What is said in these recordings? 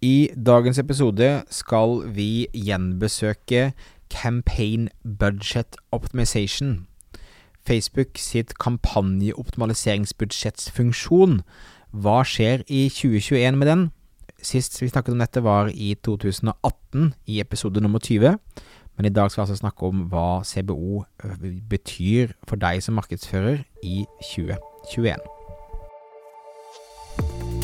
I dagens episode skal vi gjenbesøke Campaign Budget Optimization. Facebook sitt kampanjeoptimaliseringsbudsjettsfunksjon. Hva skjer i 2021 med den? Sist vi snakket om dette var i 2018, i episode nummer 20. Men i dag skal vi altså snakke om hva CBO betyr for deg som markedsfører i 2021.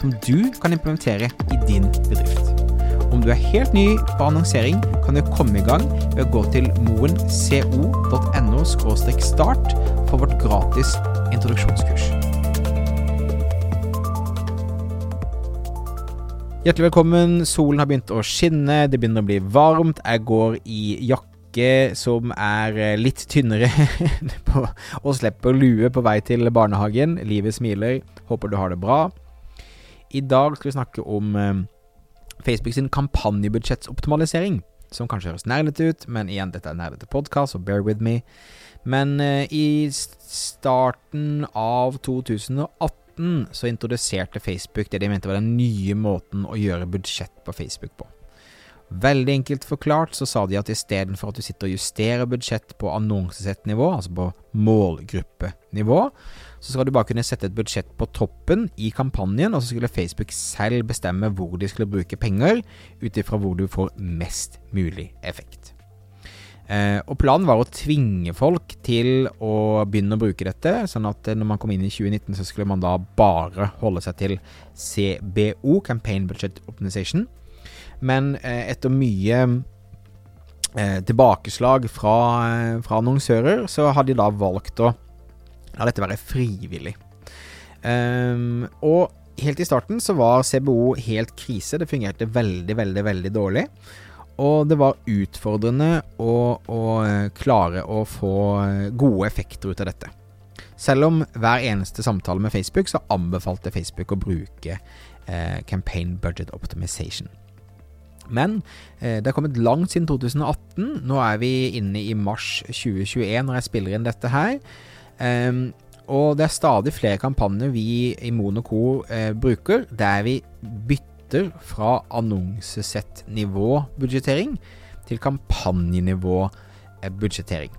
som du kan implementere i din bedrift. Om du er helt ny på annonsering, kan du komme i gang ved å gå til moenco.no start for vårt gratis introduksjonskurs. Hjertelig velkommen. Solen har begynt å skinne, det begynner å bli varmt. Jeg går i jakke som er litt tynnere og slipper lue på vei til barnehagen. Livet smiler. Håper du har det bra. I dag skal vi snakke om eh, Facebook sin kampanjebudsjettsoptimalisering. Som kanskje høres nerdete ut, men igjen, dette er nerdete podkast, så bear with me. Men eh, i starten av 2018 så introduserte Facebook det de mente var den nye måten å gjøre budsjett på Facebook på. Veldig enkelt forklart så sa de at istedenfor at du sitter og justerer budsjett på annonsesettnivå, altså på målgruppenivå, så skal du bare kunne sette et budsjett på toppen i kampanjen, og så skulle Facebook selv bestemme hvor de skulle bruke penger, ut ifra hvor du får mest mulig effekt. Eh, og planen var å tvinge folk til å begynne å bruke dette, sånn at når man kom inn i 2019, så skulle man da bare holde seg til CBO, Campaign Budget Optimization. Men eh, etter mye eh, tilbakeslag fra, eh, fra annonsører, så har de da valgt å la dette være frivillig. Um, og helt i starten så var CBO helt krise. Det fungerte veldig, veldig, veldig dårlig. Og det var utfordrende å, å klare å få gode effekter ut av dette. Selv om hver eneste samtale med Facebook så anbefalte Facebook å bruke eh, Campaign Budget Optimization. Men eh, det har kommet langt siden 2018. Nå er vi inne i mars 2021 når jeg spiller inn dette her. Um, og det er stadig flere kampanjer vi i Monoco eh, bruker, der vi bytter fra annonsesett-nivå-budsjettering til kampanjenivå-budsjettering.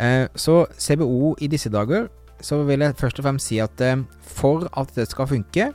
Eh, så CBO i disse dager, så vil jeg først og fremst si at eh, for at det skal funke,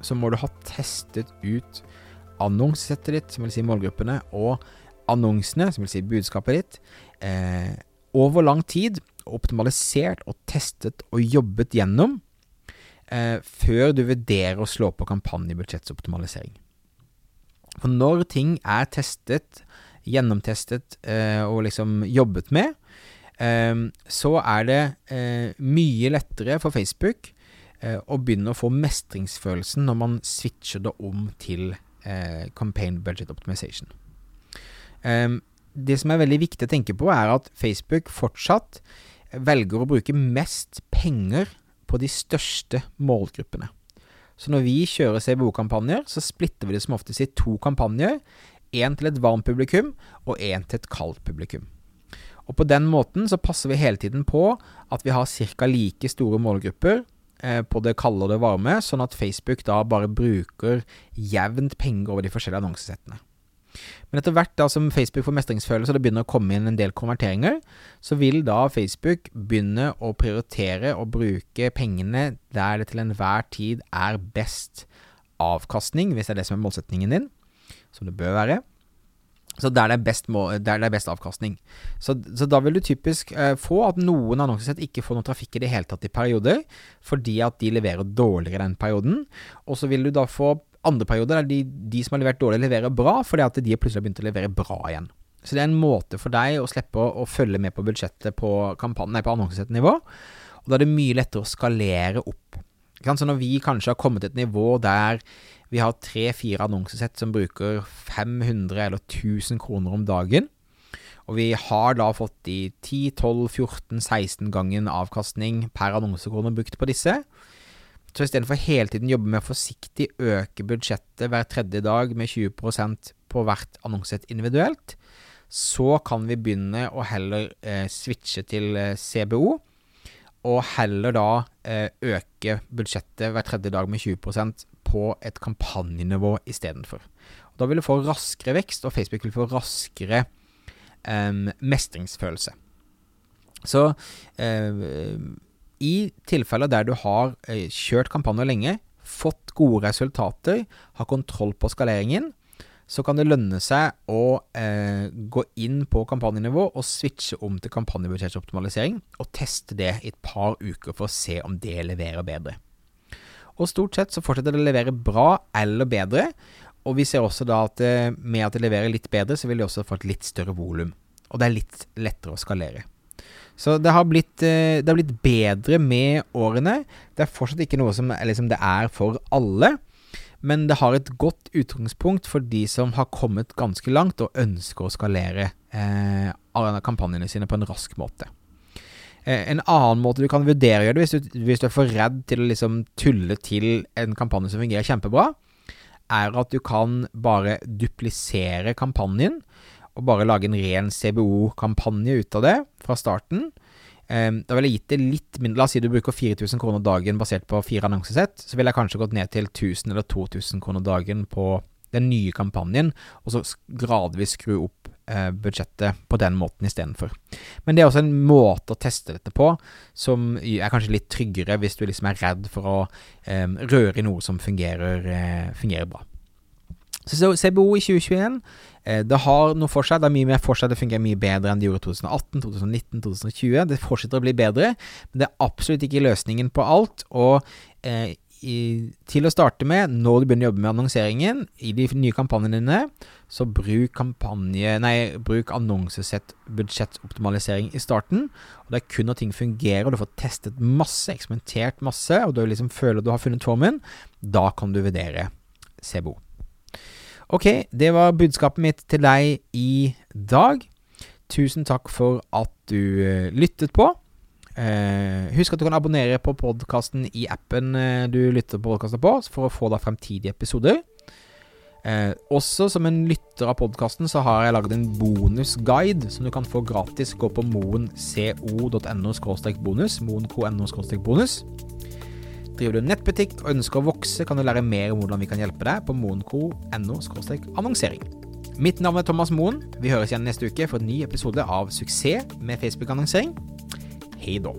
så må du ha testet ut annonsesettet ditt, som vil si målgruppene, og annonsene, som vil si budskapet ditt, eh, over lang tid optimalisert og testet og jobbet gjennom eh, før du vurderer å slå på kampanjebudsjettsoptimalisering. For når ting er testet, gjennomtestet eh, og liksom jobbet med, eh, så er det eh, mye lettere for Facebook eh, å begynne å få mestringsfølelsen når man switcher det om til eh, campaign budget optimization. det som er veldig viktig å tenke på, er at Facebook fortsatt velger å bruke mest penger på de største målgruppene. Så når vi kjører CBO-kampanjer, så splitter vi det som oftest i to kampanjer. Én til et varmt publikum, og én til et kaldt publikum. Og på den måten så passer vi hele tiden på at vi har ca. like store målgrupper på det kalde og det varme, sånn at Facebook da bare bruker jevnt penger over de forskjellige annonsesettene. Men etter hvert da som Facebook får mestringsfølelse og det begynner å komme inn en del konverteringer, så vil da Facebook begynne å prioritere å bruke pengene der det til enhver tid er best avkastning, hvis det er det som er målsetningen din, som det bør være. Så der det er best, der det er best avkastning. Så, så, da vil du typisk eh, få at noen annonsesett ikke får noe trafikk i det hele tatt i perioder, fordi at de leverer dårligere den perioden. Og så vil du da få andre perioder der de, de, som har levert dårlig, leverer bra, fordi at de plutselig har begynt å levere bra igjen. Så det er en måte for deg å slippe å, å følge med på budsjettet på, på annonsesettnivå, og da er det mye lettere å skalere opp. Så når vi kanskje har kommet til et nivå der Vi har tre-fire annonsesett som bruker 500 eller 1000 kroner om dagen. Og vi har da fått de 10-12-14-16 gangen avkastning per annonsekrone brukt på disse. Så istedenfor hele tiden jobbe med forsiktig øke budsjettet hver tredje dag med 20% på hvert annonsesett individuelt, så kan vi begynne å heller eh, switche til eh, CBO, og heller da eh, øke budsjettet hver tredje dag med 20% på et kampanjenivå istedenfor. Da vil du få raskere vekst, og Facebook vil få raskere um, mestringsfølelse. Så uh, i tilfeller der du har uh, kjørt kampanjer lenge, fått gode resultater, har kontroll på skaleringen, så kan det lønne seg å eh, gå inn på kampanjenivå og switche om til kampanjebudsjettoptimalisering, og teste det i et par uker for å se om det leverer bedre. Og stort sett så fortsetter det å levere bra eller bedre, og vi ser også da at eh, med at det leverer litt bedre, så vil de også få et litt større volum. Og det er litt lettere å skalere. Så det har, blitt, eh, det har blitt bedre med årene. Det er fortsatt ikke noe som liksom, det er for alle. Men det har et godt utgangspunkt for de som har kommet ganske langt og ønsker å skalere eh, kampanjene sine på en rask måte. Eh, en annen måte du kan vurdere å gjøre det, hvis du, hvis du er for redd til å liksom tulle til en kampanje som fungerer kjempebra, er at du kan bare duplisere kampanjen, og bare lage en ren CBO-kampanje ut av det fra starten. Um, da ville jeg gitt det litt mindre La oss si du bruker 4000 kroner dagen basert på fire annonsesett. Så ville jeg kanskje gått ned til 1000 eller 2000 kroner dagen på den nye kampanjen, og så gradvis skru opp eh, budsjettet på den måten istedenfor. Men det er også en måte å teste dette på som er kanskje litt tryggere hvis du liksom er redd for å eh, røre i noe som fungerer, eh, fungerer bra. Så CBO i 2021 eh, det har noe for seg. Det er mye mer for seg. Det fungerer mye bedre enn det gjorde i 2018, 2019, 2020. Det fortsetter å bli bedre, men det er absolutt ikke løsningen på alt. Og eh, i, til å starte med, når du begynner å jobbe med annonseringen i de nye kampanjene dine, så bruk kampanje Nei, bruk annonsesett budsjettoptimalisering i starten. Og Det er kun når ting fungerer, og du får testet masse, eksperimentert masse, og du liksom føler du har funnet formen, da kan du vurdere CBO. Ok, det var budskapet mitt til deg i dag. Tusen takk for at du uh, lyttet på. Eh, husk at du kan abonnere på podkasten i appen uh, du lytter på podkasten på, for å få da fremtidige episoder. også som en lytter av podkasten så har jeg lagd en bonusguide som du kan få gratis. Gå på moenco.no-bonus. moenco.no bonus. Driver du nettbutikk og ønsker å vokse, kan du lære mer om hvordan vi kan hjelpe deg på moenco.no annonsering. Mitt navn er Thomas Moen. Vi høres igjen neste uke for en ny episode av Suksess med Facebook-annonsering. Hei da.